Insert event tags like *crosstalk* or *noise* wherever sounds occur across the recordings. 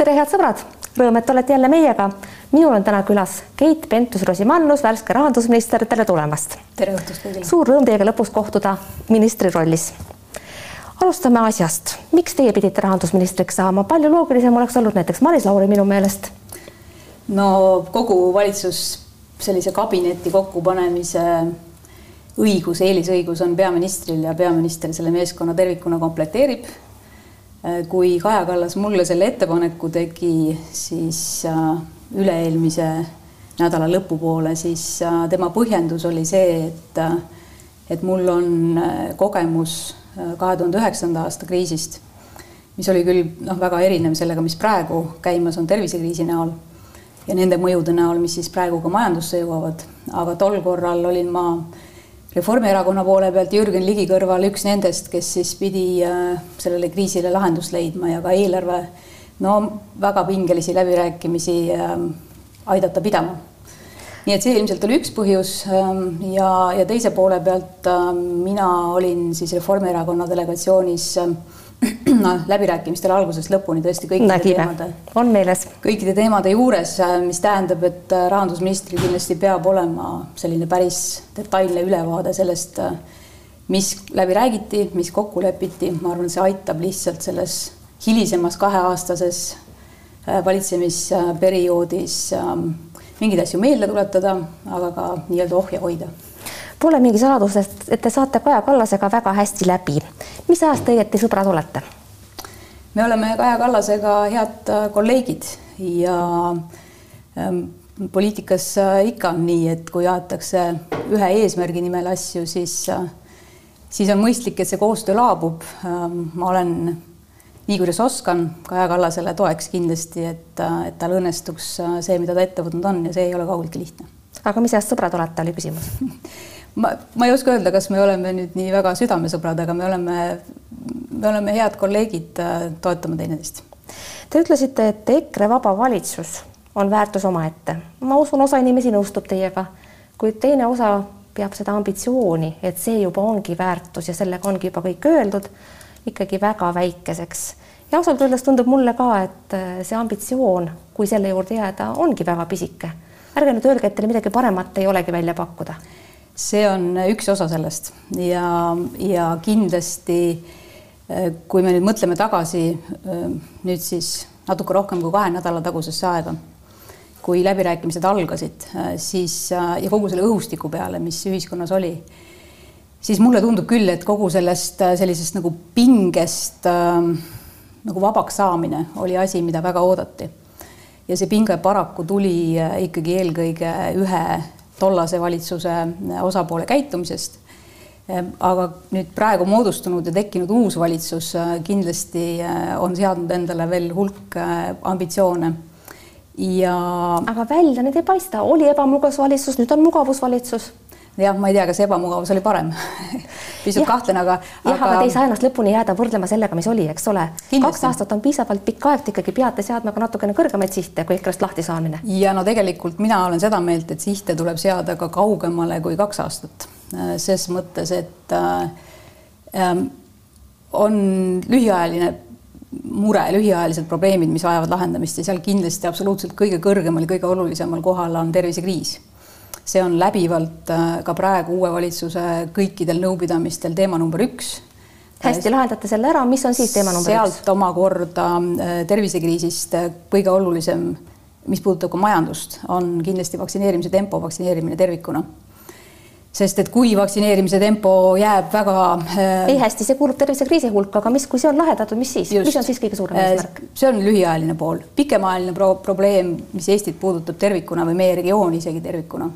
tere, head sõbrad, rõõm, et olete jälle meiega. minul on täna külas Keit Pentus-Rosimannus, värske rahandusminister, tere tulemast. tere õhtust kõigile. suur rõõm teiega lõpus kohtuda ministri rollis. alustame asjast, miks teie pidite rahandusministriks saama, palju loogilisem oleks olnud näiteks Maris Lauri minu meelest. no kogu valitsus sellise kabineti kokkupanemise õigus, eelisõigus on peaministril ja peaminister selle meeskonna tervikuna komplekteerib kui Kaja Kallas mulle selle ettepaneku tegi, siis äh, üle-eelmise nädala lõpupoole, siis äh, tema põhjendus oli see, et, et mul on kogemus kahe tuhande üheksanda aasta kriisist, mis oli küll noh, väga erinev sellega, mis praegu käimas on tervisekriisi näol ja nende mõjude näol, mis siis praegu ka majandusse jõuavad, aga tol korral olin ma äh, Reformierakonna poole pealt Jürgen Ligi kõrval üks nendest, kes siis pidi äh, sellele kriisile lahendust leidma ja ka eelarve no väga pingelisi läbirääkimisi ähm, aidata pidama. nii et see ilmselt oli üks põhjus ähm, ja, ja teise poole pealt ähm, mina olin siis Reformierakonna delegatsioonis *clears throat* noh, läbirääkimistel algusest lõpuni tõesti kõikide Nägime. teemade, on meeles. kõikide teemade juures, äh, mis tähendab, et äh, rahandusministril kindlasti peab olema selline päris detailne ülevaade sellest, äh, mis läbi räägiti, mis kokku lepiti, ma arvan, see aitab lihtsalt selles hilisemas kaheaastases valitsemisperioodis ähm, mingeid asju meelde tuletada, aga ka nii-öelda ohje hoida Pole mingi saladus, et te saate Kaja Kallasega väga hästi läbi. mis ajast te õieti sõbrad olete? me oleme Kaja Kallasega head äh, kolleegid ja ähm, poliitikas äh, ikka on nii, et kui aetakse ühe eesmärgi nimel asju, siis äh, siis on mõistlik, et see koostöö laabub ähm,. ma olen nii, kuidas oskan, Kaja Kallasele toeks kindlasti, et, et tal õnnestuks see, mida ta ette võtnud on ja see ei ole kaugeltki lihtne. aga mis ajast sõbrad olete, oli küsimus *laughs* ma, ma ei oska öelda, kas me oleme nüüd nii väga südamesõbrad, aga me oleme, me oleme head kolleegid, äh, toetame teineteist. Te ütlesite, et EKRE vaba valitsus on väärtus omaette. ma usun, osa inimesi nõustub teiega, kuid teine osa peab seda ambitsiooni, et see juba ongi väärtus ja sellega ongi juba kõik öeldud, ikkagi väga väikeseks. ja ausalt öeldes tundub mulle ka, et äh, see ambitsioon, kui selle juurde jääda, ongi väga pisike. ärge nüüd öelge, et teil midagi paremat ei olegi välja pakkuda see on üks osa sellest ja, ja kindlasti äh, kui me nüüd mõtleme tagasi äh, nüüd siis natuke rohkem kui kahe nädala tagusesse aega, kui läbirääkimised algasid, äh, siis ja kogu selle õhustiku peale, mis ühiskonnas oli, siis mulle tundub küll, et kogu sellest sellisest nagu pingest nagu vabaks saamine oli asi, mida väga oodati. ja see pinge paraku tuli ikkagi eelkõige ühe tollase valitsuse osapoole käitumisest. aga nüüd praegu moodustunud ja tekkinud uus valitsus äh, kindlasti äh, on seadnud endale veel hulk äh, ambitsioone ja. aga välja need ei paista, oli ebamugavusvalitsus, nüüd on mugavusvalitsus jah, ma ei tea, kas ebamugavus oli parem *laughs* pisut kahtlen, aga. jah aga..., aga te ei saa ennast lõpuni jääda võrdlema sellega, mis oli, eks ole. kaks aastat on piisavalt pikk aeg, te ikkagi peate seadma ka natukene kõrgemaid sihte kui EKRE-st lahti saamine. ja no tegelikult mina olen seda meelt, et sihte tuleb seada ka kaugemale kui kaks aastat. ses mõttes, et äh, on lühiajaline mure, lühiajalised probleemid, mis vajavad lahendamist ja seal kindlasti absoluutselt kõige kõrgemal ja kõige olulisemal kohal on tervisekriis see on läbivalt äh, ka praegu uue valitsuse kõikidel nõupidamistel teema number üks. hästi, lahendate selle ära, mis on siis teema number sealt üks? sealt omakorda äh, tervisekriisist äh, kõige olulisem, mis puudutab ka majandust, on kindlasti vaktsineerimise tempo, vaktsineerimine tervikuna sest et kui vaktsineerimise tempo jääb väga äh,. ei hästi, see kuulub tervisekriisi hulka, aga mis, kui see on lahendatud, mis siis, mis on siis kõige suurem eesmärk? see on lühiajaline pool, pikemaajaline pro probleem, mis Eestit puudutab tervikuna või meie regiooni isegi tervikuna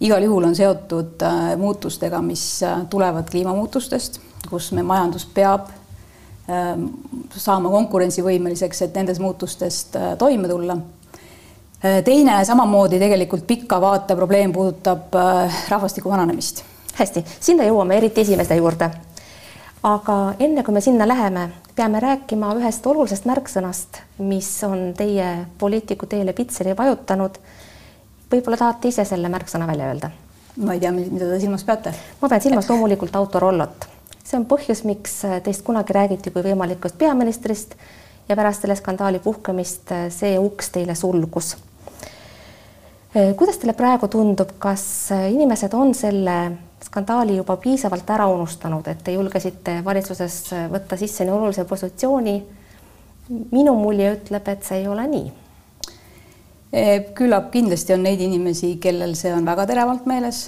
igal juhul on seotud äh, muutustega, mis äh, tulevad kliimamuutustest, kus me majandus peab ähm, saama konkurentsivõimeliseks, et nendest muutustest äh, toime tulla. teine samamoodi tegelikult pika vaate probleem puudutab rahvastiku vananemist. hästi, sinna jõuame eriti esimeste juurde. aga enne kui me sinna läheme, peame rääkima ühest olulisest märksõnast, mis on teie poliitiku teele pitseri vajutanud võib-olla tahate ise selle märksõna välja öelda? ma ei tea, mida te silmas peate? ma pean silmas loomulikult Autorollot. see on põhjus, miks teist kunagi räägiti kui võimalikust peaministrist ja pärast selle skandaali puhkemist see uks teile sulgus. kuidas teile praegu tundub, kas inimesed on selle skandaali juba piisavalt ära unustanud, et te julgesite valitsuses võtta sisse nii olulise positsiooni? minu mulje ütleb, et see ei ole nii küllap kindlasti on neid inimesi, kellel see on väga teravalt meeles.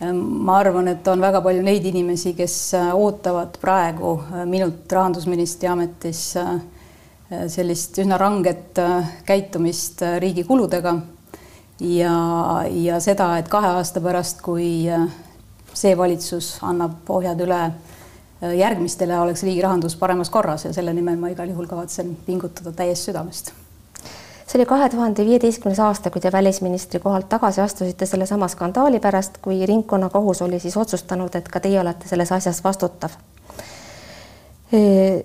Ehm, ma arvan, et on väga palju neid inimesi, kes äh, ootavad praegu äh, minult rahandusministri ametis sellist üsna ranget käitumist riigi kuludega. Ja, ja seda, et kahe aasta pärast, kui see valitsus annab ohjad üle järgmistele, oleks riigi rahandus paremas korras ja selle nimel ma igal juhul kavatsen pingutada täiest südamest see oli kahe tuhande viieteistkümnes aasta, kui te välisministri kohalt tagasi astusite sellesama skandaali pärast, kui ringkonnakohus oli siis otsustanud, et ka teie olete selles asjas vastutav.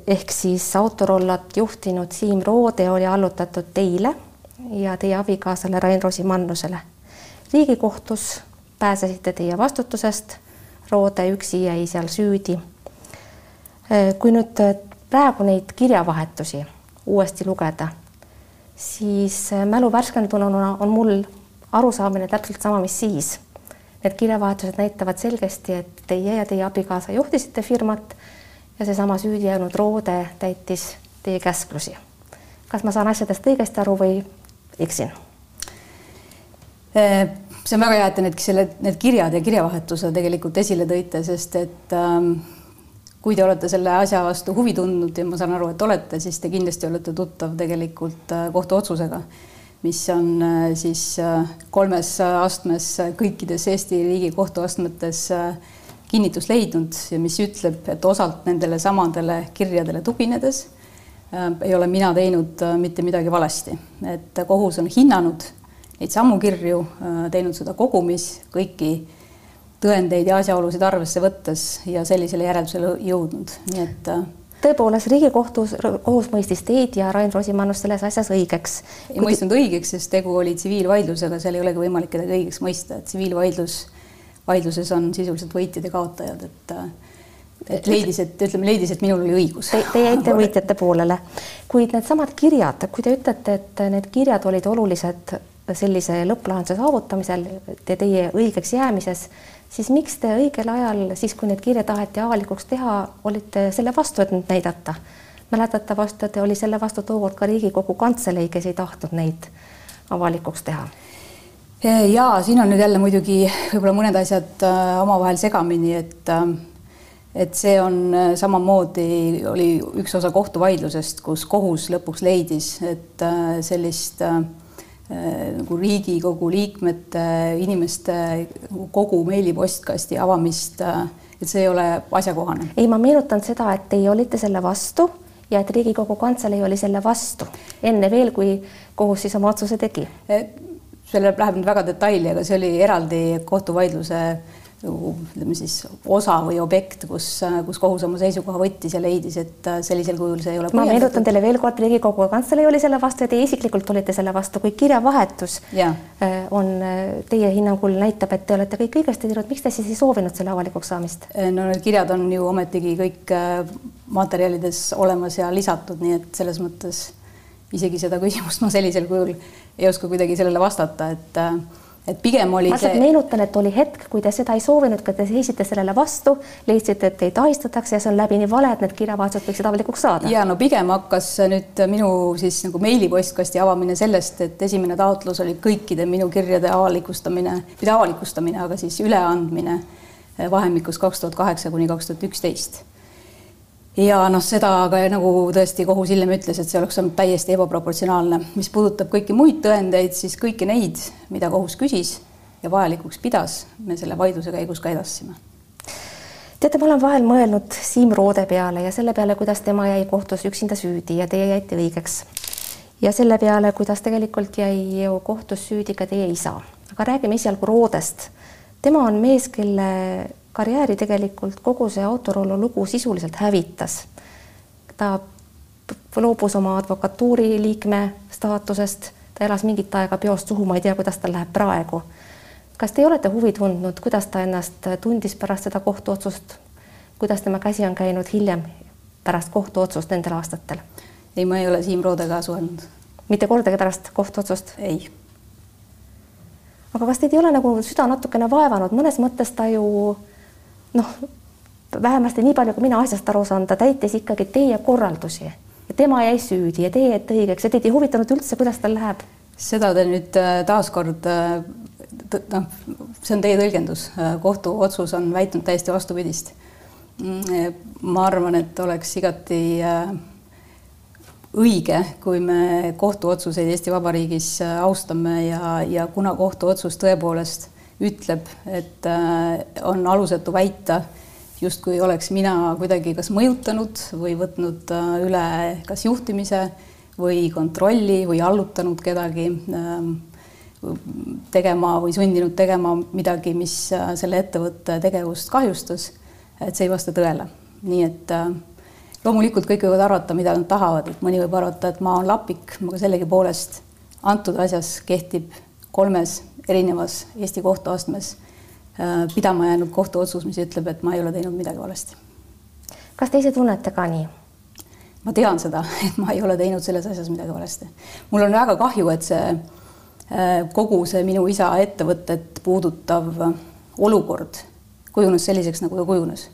ehk siis Autorollat juhtinud Siim Roode oli allutatud teile ja teie abikaasale Rain Rosimannusele. riigikohtus pääsesite teie vastutusest, Roode üksi jäi seal süüdi. kui nüüd praegu neid kirjavahetusi uuesti lugeda siis äh, mälu värskendununa on mul arusaamine täpselt sama, mis siis. Need kirjavahetused näitavad selgesti, et teie ja teie abikaasa juhtisite firmat ja seesama süüdi jäänud Roode täitis teie käsklusi. kas ma saan asjadest õigesti aru või eksin? Äh, see on väga hea, et te need, selle, need kirjad ja kirjavahetuse tegelikult esile tõite, sest et ähm, kui te olete selle asja vastu huvi tundnud ja ma saan aru, et olete, siis te kindlasti olete tuttav tegelikult äh, kohtuotsusega, mis on äh, siis äh, kolmes astmes kõikides Eesti riigi kohtuastmetes kinnitust leidnud ja mis ütleb, et osalt nendele samadele kirjadele tuginedes ei ole mina teinud mitte midagi valesti, et kohus on hinnanud neid samu kirju, teinud seda kogumis kõiki tõendeid ja asjaolusid arvesse võttes ja sellisele järeldusele jõudnud, nii et äh, tõepoolest Riigikohtus, kohus mõistis teid ja Rain Rosimannust selles asjas õigeks. ei mõistnud õigeks, sest tegu oli tsiviilvaidlusega, seal ei olegi võimalik kedagi õigeks mõista, et tsiviilvaidlus, vaidluses on sisuliselt võitjad ja kaotajad, et äh, et leidis, et ütleme, leidis, et minul oli õigus Te,. Te jäite võitjate poolele, kuid needsamad kirjad, kui te ütlete, et need kirjad olid olulised sellise lõpplahenduse saavutamisel teie õigeks jäämises, siis miks te õigel ajal, siis kui need kirjad taheti avalikuks teha, olite selle vastu, et neid näidata? mäletatavasti oli selle vastu tookord ka Riigikogu Kantselei, kes ei tahtnud neid avalikuks teha ja siin on nüüd jälle muidugi võib-olla mõned asjad äh, omavahel segamini, et äh, et see on äh, samamoodi oli üks osa kohtuvaidlusest, kus kohus lõpuks leidis, et sellist äh, Äh, nagu Riigikogu liikmete, inimeste kogu meilipostkasti avamist, äh, et see ei ole asjakohane. ei, ma meenutan seda, et teie olite selle vastu ja et Riigikogu Kantselei oli selle vastu enne veel, kui kohus siis oma otsuse tegi. Äh, selle läheb nüüd väga detaili, aga see oli eraldi kohtuvaidluse nagu ütleme siis osa või objekt, kus, kus kohus oma seisukoha võttis ja leidis, et sellisel kujul see ei ole. ma meenutan teile veel kord, Riigikogu Kantselei oli selle vastu ja teie isiklikult olite selle vastu, kui kirjavahetus ja. Äh, on äh, teie hinnangul näitab, et te olete kõik õigesti teinud, miks te siis ei soovinud selle avalikuks saamist? Äh, no need kirjad on ju ometigi kõik materjalides olemas ja lisatud, nii et selles mõttes isegi seda küsimust ma sellisel kujul ei oska kuidagi sellele vastata, et et pigem oli ma see. meenutan, et oli hetk, kui te seda ei soovinud, kui te seisite sellele vastu, leidsite, et teid ahistatakse ja see on läbini vale, et need kirjavahetused võiksid avalikuks saada. ja no pigem hakkas nüüd minu siis nagu meilipostkasti avamine sellest, et esimene taotlus oli kõikide minu kirjade avalikustamine, mitte avalikustamine, aga siis üleandmine vahemikus kaks tuhat kaheksa kuni kaks tuhat üksteist ja noh, seda aga nagu tõesti kohus hiljem ütles, et see oleks olnud täiesti ebaproportsionaalne. mis puudutab kõiki muid tõendeid, siis kõiki neid, mida kohus küsis ja vajalikuks pidas, me selle vaidluse käigus ka edastasime. teate, ma olen vahel mõelnud Siim Roode peale ja selle peale, kuidas tema jäi kohtus üksinda süüdi ja teie jäite õigeks. ja selle peale, kuidas tegelikult jäi ju kohtus süüdi ka teie isa. aga räägime esialgu Roodest. tema on mees, kelle karjääri tegelikult kogu see Autorollo lugu sisuliselt hävitas. ta loobus oma advokatuuri liikme staatusest, ta elas mingit aega peost suhu, ma ei tea, kuidas tal läheb praegu. kas teie olete huvi tundnud, kuidas ta ennast tundis pärast seda kohtuotsust, kuidas tema käsi on käinud hiljem pärast kohtuotsust nendel aastatel? ei, ma ei ole Siim Roodega suhelnud. mitte kordagi pärast kohtuotsust? ei. aga kas teid ei ole nagu süda natukene vaevanud, mõnes mõttes ta ju noh, vähemasti nii palju, kui mina asjast aru saan, ta täitis ikkagi teie korraldusi ja tema jäi süüdi ja teie jäite õigeks ja teid ei huvitanud üldse, kuidas tal läheb? seda te nüüd äh, taaskord äh, noh, see on teie tõlgendus, äh, kohtuotsus on väitnud täiesti vastupidist. Mm, ma arvan, et oleks igati õige, kui me kohtuotsuseid Eesti Vabariigis austame ja, ja kuna kohtuotsus tõepoolest ütleb, et on alusetu väita justkui oleks mina kuidagi kas mõjutanud või võtnud äh, üle kas juhtimise või kontrolli või allutanud kedagi ähm, tegema või sundinud tegema midagi, mis äh, selle ettevõtte tegevust kahjustas, et see ei vasta tõele. nii et äh, loomulikult kõik võivad arvata, mida nad tahavad, et mõni võib arvata, et ma olen lapik, aga sellegipoolest antud asjas kehtib kolmes erinevas Eesti kohtuastmes Äh, pidama jäänud kohtuotsus, mis ütleb, et ma ei ole teinud midagi valesti. kas te ise tunnete ka nii? ma tean seda, *laughs* et ma ei ole teinud selles asjas midagi valesti. mul on väga kahju, et see äh, kogu see minu isa ettevõtet puudutav olukord kujunes selliseks, nagu ta kujunes.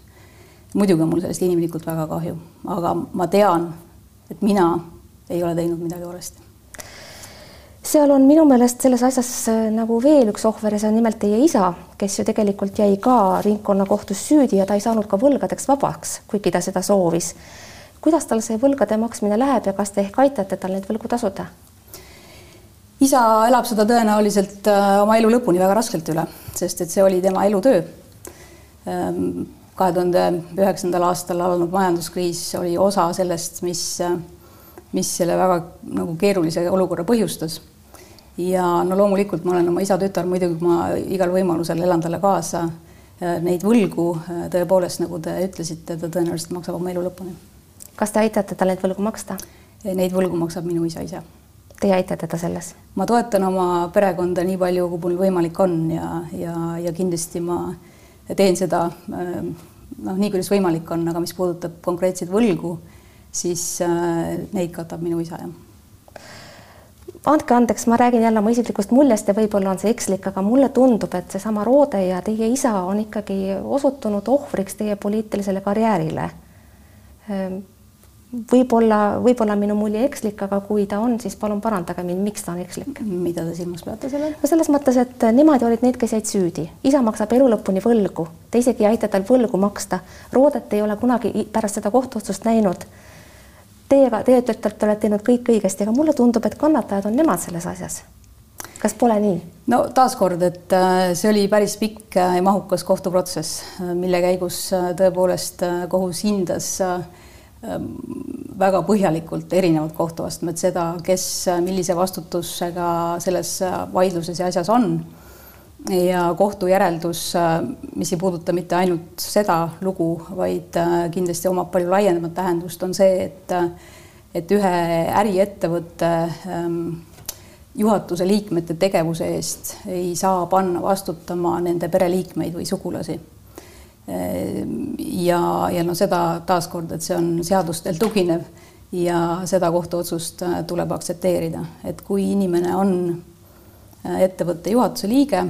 muidugi on mul sellest inimlikult väga kahju, aga ma tean, et mina ei ole teinud midagi valesti seal on minu meelest selles asjas äh, nagu veel üks ohver ja see on nimelt teie isa, kes ju tegelikult jäi ka ringkonnakohtus süüdi ja ta ei saanud ka võlgadeks vabaks, kuigi ta seda soovis. kuidas tal see võlgade maksmine läheb ja kas te ehk aitate tal neid võlgu tasuda? isa elab seda tõenäoliselt äh, oma elu lõpuni väga raskelt üle, sest et see oli tema elutöö. Ähm, kahe tuhande üheksandal aastal alanud majanduskriis oli osa sellest, mis, äh, mis selle väga nagu keerulise olukorra põhjustas ja no loomulikult ma olen oma isa tütar, muidugi ma igal võimalusel elan talle kaasa. Neid võlgu tõepoolest, nagu te ütlesite, ta tõenäoliselt maksab oma elu lõpuni. kas te aitate tal neid võlgu maksta? Neid võlgu maksab minu isa ise. Teie aitate teda selles? ma toetan oma perekonda nii palju, kui mul võimalik on ja, ja, ja kindlasti ma teen seda noh, nii kuidas võimalik on, aga mis puudutab konkreetseid võlgu, siis äh, neid katab minu isa, jah andke andeks, ma räägin jälle oma isiklikust muljest ja võib-olla on see ekslik, aga mulle tundub, et seesama Roode ja teie isa on ikkagi osutunud ohvriks teie poliitilisele karjäärile. Ehm, võib-olla, võib-olla minu mulje ekslik, aga kui ta on, siis palun parandage mind, miks ta on ekslik. mida te silmas peate sellel? no selles mõttes, et nemad olid need, kes jäid süüdi, isa maksab elu lõpuni võlgu, te isegi ei aita tal võlgu maksta. Roodet ei ole kunagi pärast seda kohtuotsust näinud Teiega, teie te olete teinud kõik õigesti, aga mulle tundub, et kannatajad on nemad selles asjas. kas pole nii? no taaskord, et äh, see oli päris pikk ja mahukas kohtuprotsess, äh, mille käigus äh, tõepoolest kohus hindas väga põhjalikult erinevad kohtuastmed seda, kes millise vastutusega selles vaidluses ja asjas on ja kohtu järeldus, mis ei puuduta mitte ainult seda lugu, vaid äh, kindlasti omab palju laiemat tähendust, on see, et et ühe äriettevõtte ähm, juhatuse liikmete tegevuse eest ei saa panna vastutama nende pereliikmeid või sugulasi. ja, ja no seda taaskord, et see on seadustel tuginev ja seda kohtuotsust äh, tuleb aktsepteerida, et kui inimene on äh, ettevõtte juhatuse liige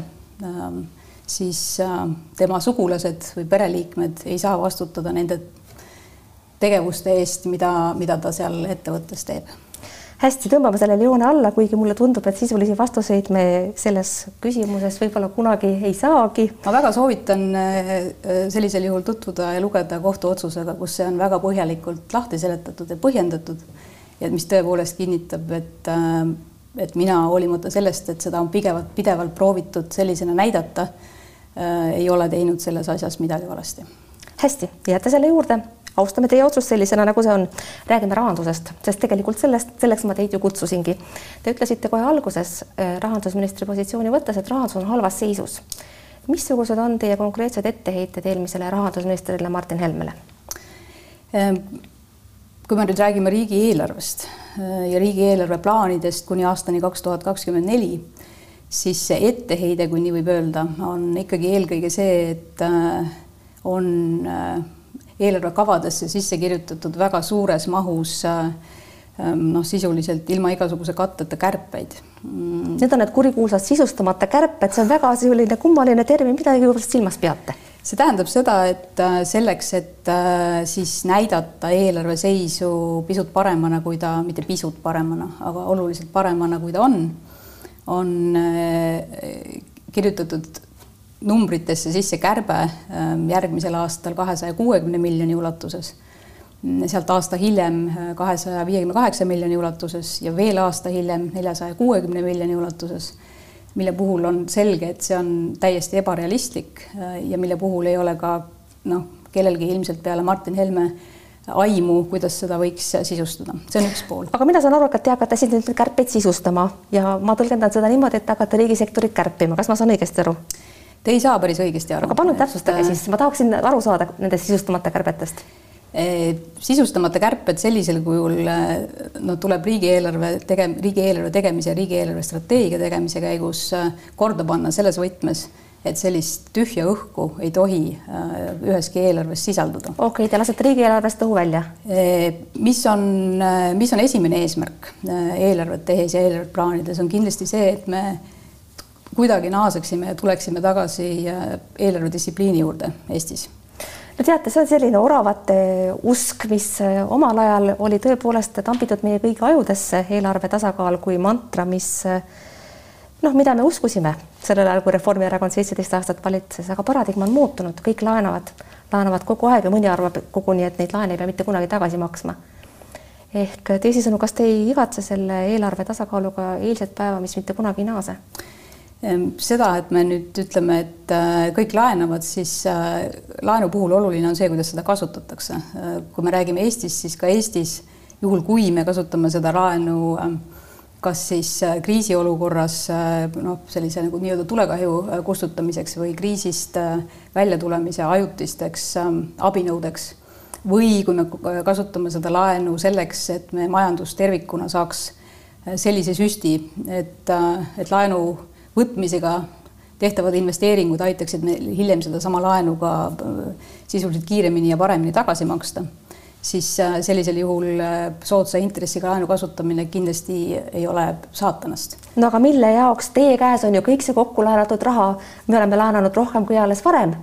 siis äh, tema sugulased või pereliikmed ei saa vastutada nende tegevuste eest, mida, mida ta seal ettevõttes teeb hästi, tõmbame sellele joone alla, kuigi mulle tundub, et sisulisi vastuseid me selles küsimuses võib-olla kunagi ei saagi. ma väga soovitan äh, sellisel juhul tutvuda ja lugeda kohtuotsusega, kus see on väga põhjalikult lahti seletatud ja põhjendatud ja mis tõepoolest kinnitab, et äh, et mina hoolimata sellest, et seda on pidevalt, pidevalt proovitud sellisena näidata äh,, ei ole teinud selles asjas midagi valesti. hästi, jääte selle juurde, austame teie otsust sellisena, nagu see on. räägime rahandusest, sest tegelikult sellest, selleks ma teid ju kutsusingi. Te ütlesite kohe alguses äh, rahandusministri positsiooni võttes, et rahandus on halvas seisus. missugused on teie konkreetsed etteheited eelmisele rahandusministrile Martin Helmele ähm,? Kui me nüüd räägime riigieelarvest äh, ja riigieelarve plaanidest kuni aastani kaks tuhat kakskümmend neli, siis see etteheide, kui nii võib öelda, on ikkagi eelkõige see, et äh, on äh, eelarvekavadesse sisse kirjutatud väga suures mahus ähm, noh, sisuliselt ilma igasuguse katteta kärpeid mm.. Need on need kurikuulsad sisustamata kärped, see on väga selline kummaline termin, mida te juures silmas peate? See tähendab seda, et äh, selleks, et äh, siis näidata eelarve seisu pisut paremana, kui ta, mitte pisut paremana, aga oluliselt paremana, kui ta on, on kirjutatud numbritesse sisse kärbe ähm, järgmisel aastal kahesaja kuuekümne miljoni ulatuses, sealt aasta hiljem äh, kahesaja viiekümne kaheksa miljoni ulatuses ja veel aasta hiljem neljasaja kuuekümne miljoni ulatuses, mille puhul on selge, et see on täiesti ebarealistlik äh, ja mille puhul ei ole ka noh, kellelgi ilmselt peale Martin Helme aimu, kuidas seda võiks sisustada, see on üks pool. aga mina saan aru, et te hakkate siin nüüd kärpeid sisustama ja ma tõlgendan seda niimoodi, et hakkate riigisektorit kärpima, kas ma saan õigesti aru? Te ei saa päris õigesti aru. aga palun täpsustage et, siis, ma tahaksin aru saada nendest sisustamata kärbetest. Eh, sisustamata kärped sellisel kujul no tuleb riigieelarve tege-, riigieelarve tegemise ja riigieelarve strateegia tegemise käigus eh, korda panna selles võtmes, et sellist tühja õhku ei tohi üheski eelarves sisalduda. okei okay,, te lasete riigieelarvest õhu välja? mis on, mis on esimene eesmärk eelarvet tehes ja eelarvet plaanides, on kindlasti see, et me kuidagi naaseksime ja tuleksime tagasi eelarvedistsipliini juurde Eestis no teate, see on selline oravate usk, mis äh, omal ajal oli tõepoolest tambitud meie kõigi ajudesse, eelarve tasakaal kui mantra, mis äh, noh, mida me uskusime sellel ajal, kui Reformierakond seitseteist aastat valitses, aga paradigma on muutunud, kõik laenavad, laenavad kogu aeg ja mõni arvab koguni, et neid laene ei pea mitte kunagi tagasi maksma. ehk teisisõnu, kas te ei igatse selle eelarve tasakaaluga eilset päeva, mis mitte kunagi ei naase? Seda, et me nüüd ütleme, et äh, kõik laenavad, siis äh, laenu puhul oluline on see, kuidas seda kasutatakse. Äh, kui me räägime Eestist, siis ka Eestis, juhul kui me kasutame seda laenu kas siis kriisiolukorras noh, sellise nagu nii-öelda tulekahju kustutamiseks või kriisist väljatulemise ajutisteks abinõudeks või kui me kasutame seda laenu selleks, et me majandus tervikuna saaks sellise süsti, et, et laenu võtmisega tehtavad investeeringud aitaksid meil hiljem sedasama laenu ka äh, sisuliselt kiiremini ja paremini tagasi maksta, siis äh, sellisel juhul äh, soodsa intressiga laenu kasutamine kindlasti ei ole saatanast. no aga mille jaoks, teie käes on ju kõik see kokku laenatud raha, me oleme laenanud rohkem kui alles varem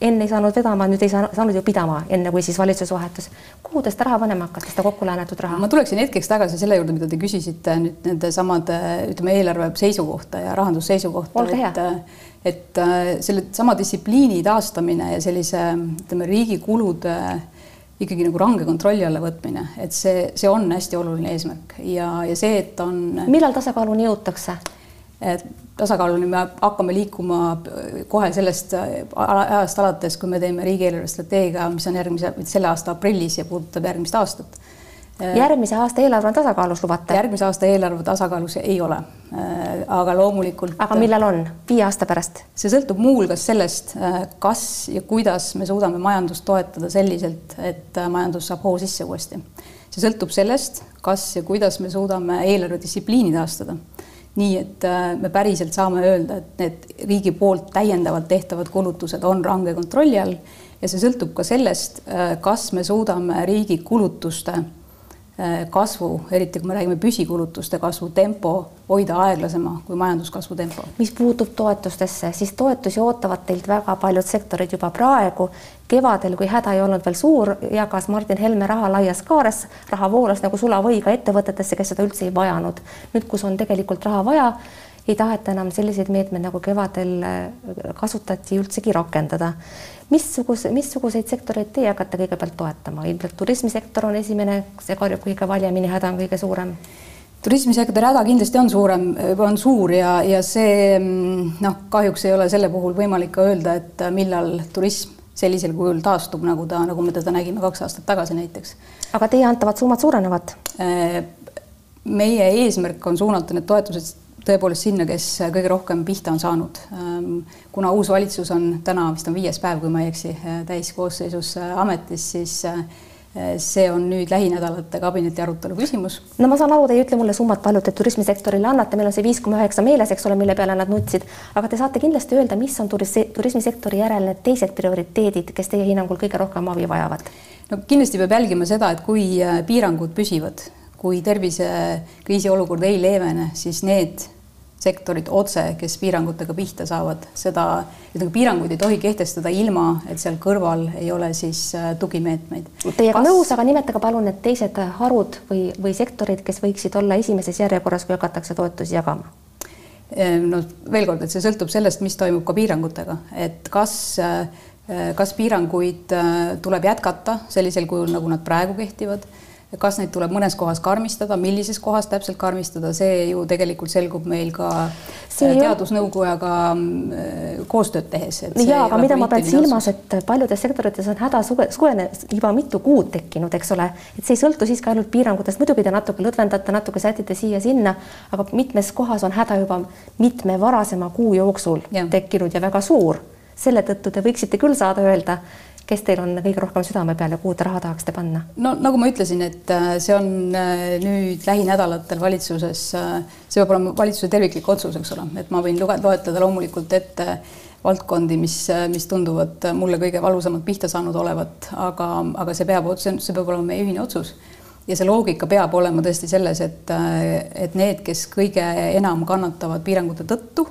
enne ei saanud vedama, nüüd ei saa, saanud ju pidama, enne kui siis valitsus vahetus. kuhu te seda raha panema hakkate, seda kokku laenatud raha? ma tuleksin hetkeks tagasi selle juurde, mida te küsisite nüüd nende samade, ütleme, eelarve seisukohta ja rahandusseisukohta, et et äh, selle sama distsipliini taastamine ja sellise, ütleme, riigi kulude ikkagi nagu range kontrolli alla võtmine, et see, see on hästi oluline eesmärk ja, ja see, et on. millal tasakaaluni jõutakse? Tasakaaluni me hakkame liikuma kohe sellest ajast alates, kui me teeme riigieelarve strateegia, mis on järgmise, selle aasta aprillis ja puudutab järgmist aastat. järgmise aasta eelarve on tasakaalus, lubate? järgmise aasta eelarve tasakaalus ei ole. aga loomulikult. aga millal on, viie aasta pärast? see sõltub muuhulgas sellest, kas ja kuidas me suudame majandust toetada selliselt, et majandus saab hoo sisse uuesti. see sõltub sellest, kas ja kuidas me suudame eelarvedistsipliini taastada nii et äh, me päriselt saame öelda, et need riigi poolt täiendavalt tehtavad kulutused on range kontrolli all ja see sõltub ka sellest, äh, kas me suudame riigi kulutuste kasvu, eriti kui me räägime püsikulutuste kasvu tempo, hoida aeglasema kui majanduskasvu tempo. mis puutub toetustesse, siis toetusi ootavad teilt väga paljud sektorid juba praegu. kevadel, kui häda ei olnud veel suur, jagas Martin Helme raha laias kaares, raha voolas nagu sulavõi ka ettevõtetesse, kes seda üldse ei vajanud. nüüd, kus on tegelikult raha vaja, ei taheta enam selliseid meetmeid, nagu kevadel äh, kasutati, üldsegi rakendada missuguse, missuguseid sektoreid teie hakkate kõigepealt toetama? ilmselt turismisektor on esimene, see karjub kõige valjemini, häda on kõige suurem. turismisektori häda kindlasti on suurem, on suur ja, ja see mm, noh, kahjuks ei ole selle puhul võimalik ka öelda, et millal turism sellisel kujul taastub, nagu ta, nagu me teda nägime kaks aastat tagasi näiteks. aga teie antavad summad suurenevad? Äh, meie eesmärk on suunata need toetused tõepoolest sinna, kes kõige rohkem pihta on saanud. Ähm, kuna uus valitsus on täna vist on viies päev, kui ma ei eksi, äh, täiskoosseisus äh, ametis, siis äh, see on nüüd lähinädalate kabineti arutelu küsimus. no ma saan aru, te ei ütle mulle summat, palju te turismisektorile annate, meil on see viis koma üheksa meeles, eks ole, mille peale nad nutsid, aga te saate kindlasti öelda, mis on turismisektori järel need teised prioriteedid, kes teie hinnangul kõige rohkem abi vajavad? no kindlasti peab jälgima seda, et kui piirangud püsivad, kui tervisekriisi olukord ei leevene, siis need sektorid otse, kes piirangutega pihta saavad, seda, ütleme, piiranguid ei tohi kehtestada ilma, et seal kõrval ei ole siis äh, tugimeetmeid. Teiega Kas... nõus, aga nimetage palun need teised harud või, või sektorid, kes võiksid olla esimeses järjekorras, kui hakatakse toetusi jagama? Ehm, no veel kord, et see sõltub sellest, mis toimub ka piirangutega, et kas, äh, kas piiranguid äh, tuleb jätkata sellisel kujul, nagu nad praegu kehtivad kas neid tuleb mõnes kohas karmistada, millises kohas täpselt karmistada, see ju tegelikult selgub meil ka teadusnõukojaga äh, koostööd tehes. ja, aga mida ma pean silmas, et paljudes sektorites on häda suve, suvene juba mitu kuud tekkinud, eks ole, et see ei sõltu siiski ainult piirangutest, muidugi te natuke lõdvendate, natuke sätite siia-sinna, aga mitmes kohas on häda juba mitme varasema kuu jooksul ja. tekkinud ja väga suur. selle tõttu te võiksite küll saada öelda kes teil on kõige rohkem südame peal ja kuhu te raha tahaksite panna? no nagu ma ütlesin, et äh, see on äh, nüüd lähinädalatel valitsuses, äh, see peab olema valitsuse terviklik otsus, eks ole, et ma võin lugeda, loetleda loomulikult ette valdkondi, mis, mis tunduvad mulle kõige valusamalt pihta saanud olevat, aga, aga see peab, see peab olema meie ühine otsus ja see loogika peab olema tõesti selles, et, et need, kes kõige enam kannatavad piirangute tõttu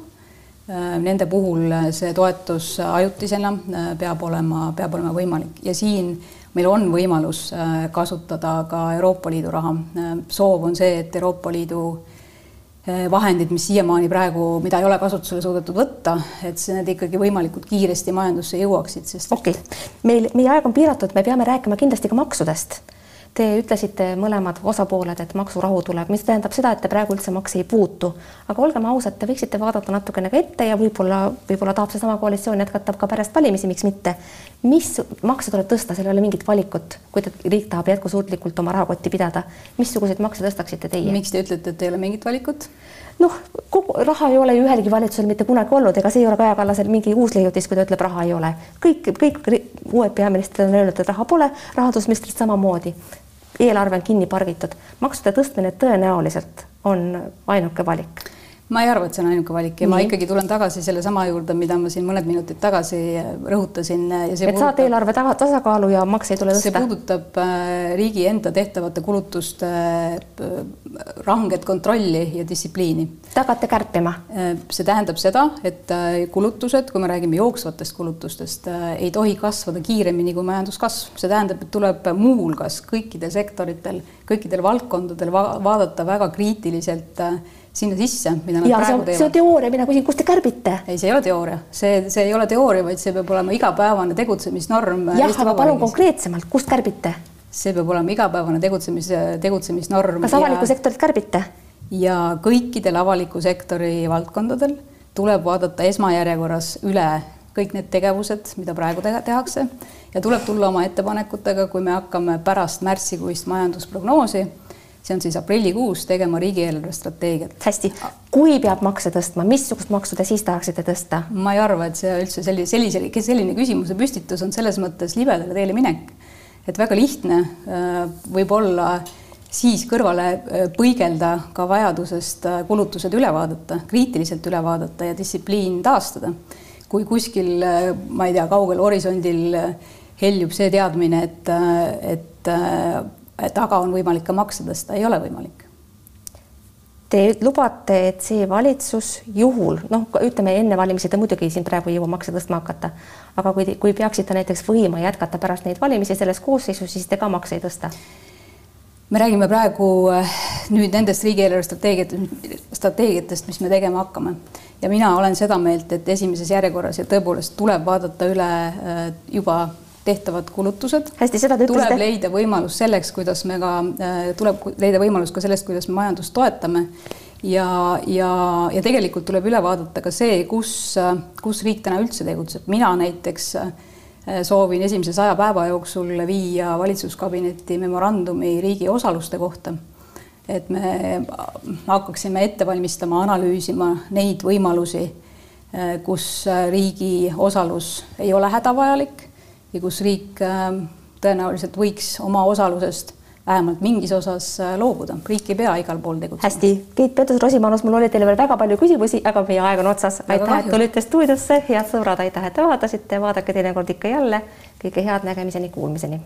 nende puhul see toetus ajutisena äh, peab olema, peab olema võimalik ja siin meil on võimalus äh, kasutada ka Euroopa Liidu raha. soov on see, et Euroopa Liidu vahendid, mis siiamaani praegu, mida ei ole kasutusele suudetud võtta, et need ikkagi võimalikult kiiresti majandusse jõuaksid, sest okei okay., meil, meie aeg on piiratud, me peame rääkima kindlasti ka maksudest Te ütlesite mõlemad osapooled, et maksurahu tuleb, mis tähendab seda, et te praegu üldse makse ei puutu. aga olgem ausad, te võiksite vaadata natukene ka ette ja võib-olla, võib-olla tahab seesama koalitsioon jätkata ka pärast valimisi, miks mitte. mis makse tuleb tõsta, seal ei ole mingit valikut, kui te, riik tahab jätkusuutlikult oma rahakotti pidada. missuguseid makse tõstaksite teie? miks te ütlete, et ei ole mingit valikut? noh, kogu raha ei ole ju ühelgi valitsusel mitte kunagi olnud, ega see ei ole Kaja Kallasel mingi uus leiutis, kui ta ütleb, raha ei ole. kõik, kõik uued peaministrid on öelnud, et raha pole, rahandusministrid samamoodi eelarve on kinni pargitud. maksude tõstmine tõenäoliselt on ainuke valik ma ei arva, et see on ainuke valik ja Nii. ma ikkagi tulen tagasi sellesama juurde, mida ma siin mõned minutid tagasi rõhutasin. et puudutab, saada eelarve tasakaalu ja makse ei tule tõsta. see puudutab äh, riigi enda tehtavate kulutuste äh, ranget kontrolli ja distsipliini. Te hakkate kärpima? Äh, see tähendab seda, et kulutused, kui me räägime jooksvatest kulutustest, ei tohi kasvada kiiremini kui majanduskasv. see tähendab, et tuleb muuhulgas kõikidel sektoritel, kõikidel valdkondadel va vaadata väga kriitiliselt sinna sisse, mida nad ja, praegu teevad. see on teooria, mina küsin, kust te kärbite? ei, see ei ole teooria, see, see ei ole teooria, vaid see peab olema igapäevane tegutsemisnorm. jah, aga palun konkreetsemalt, kust kärbite? see peab olema igapäevane tegutsemis, tegutsemisnorm. kas avalikku sektorit kärbite? ja kõikidel avaliku sektori valdkondadel tuleb vaadata esmajärjekorras üle kõik need tegevused, mida praegu tehakse ja tuleb tulla oma ettepanekutega, kui me hakkame pärast märtsikuist majandusprognoosi see on siis aprillikuus tegema riigieelarve strateegiat. hästi, kui peab makse tõstma, missugust maksu te siis tahaksite tõsta? ma ei arva, et see üldse sellise, sellise, selline küsimuse püstitus on selles mõttes libedale teele minek, et väga lihtne äh, võib olla siis kõrvale äh, põigelda ka vajadusest äh, kulutused üle vaadata, kriitiliselt üle vaadata ja distsipliin taastada. kui kuskil, ma ei tea, kaugel horisondil heljub see teadmine, et, et taga on võimalik ka makse tõsta, ei ole võimalik. Te lubate, et see valitsus juhul, noh, ütleme enne valimisi te muidugi siin praegu ei jõua makse tõstma hakata, aga kui, kui peaksite näiteks võima jätkata pärast neid valimisi selles koosseisus, siis te ka makse ei tõsta? me räägime praegu äh, nüüd nendest riigieelarve strateegiat, strateegiatest, mis me tegema hakkame ja mina olen seda meelt, et esimeses järjekorras ja tõepoolest tuleb vaadata üle äh, juba tehtavad kulutused. hästi, seda te ütlesite. tuleb leida võimalus selleks, kuidas me ka, äh, tuleb leida võimalus ka sellest, kuidas me majandust toetame. ja, ja, ja tegelikult tuleb üle vaadata ka see, kus, äh, kus riik täna üldse tegutseb. mina näiteks äh, soovin esimese saja päeva jooksul viia valitsuskabinetti memorandumi riigi osaluste kohta et me hakkaksime ette valmistama, analüüsima neid võimalusi, kus riigi osalus ei ole hädavajalik ja kus riik ähm, tõenäoliselt võiks oma osalusest vähemalt mingis osas äh, loobuda, riik ei pea igal pool tegutsema. hästi, Keit Pentus-Rosimannus, mul oli teile veel väga palju küsimusi, aga meie aeg on otsas. aitäh, et tulite stuudiosse, head sõbrad, aitäh, et vaatasite, vaadake teinekord ikka jälle. kõike head, nägemiseni, kuulmiseni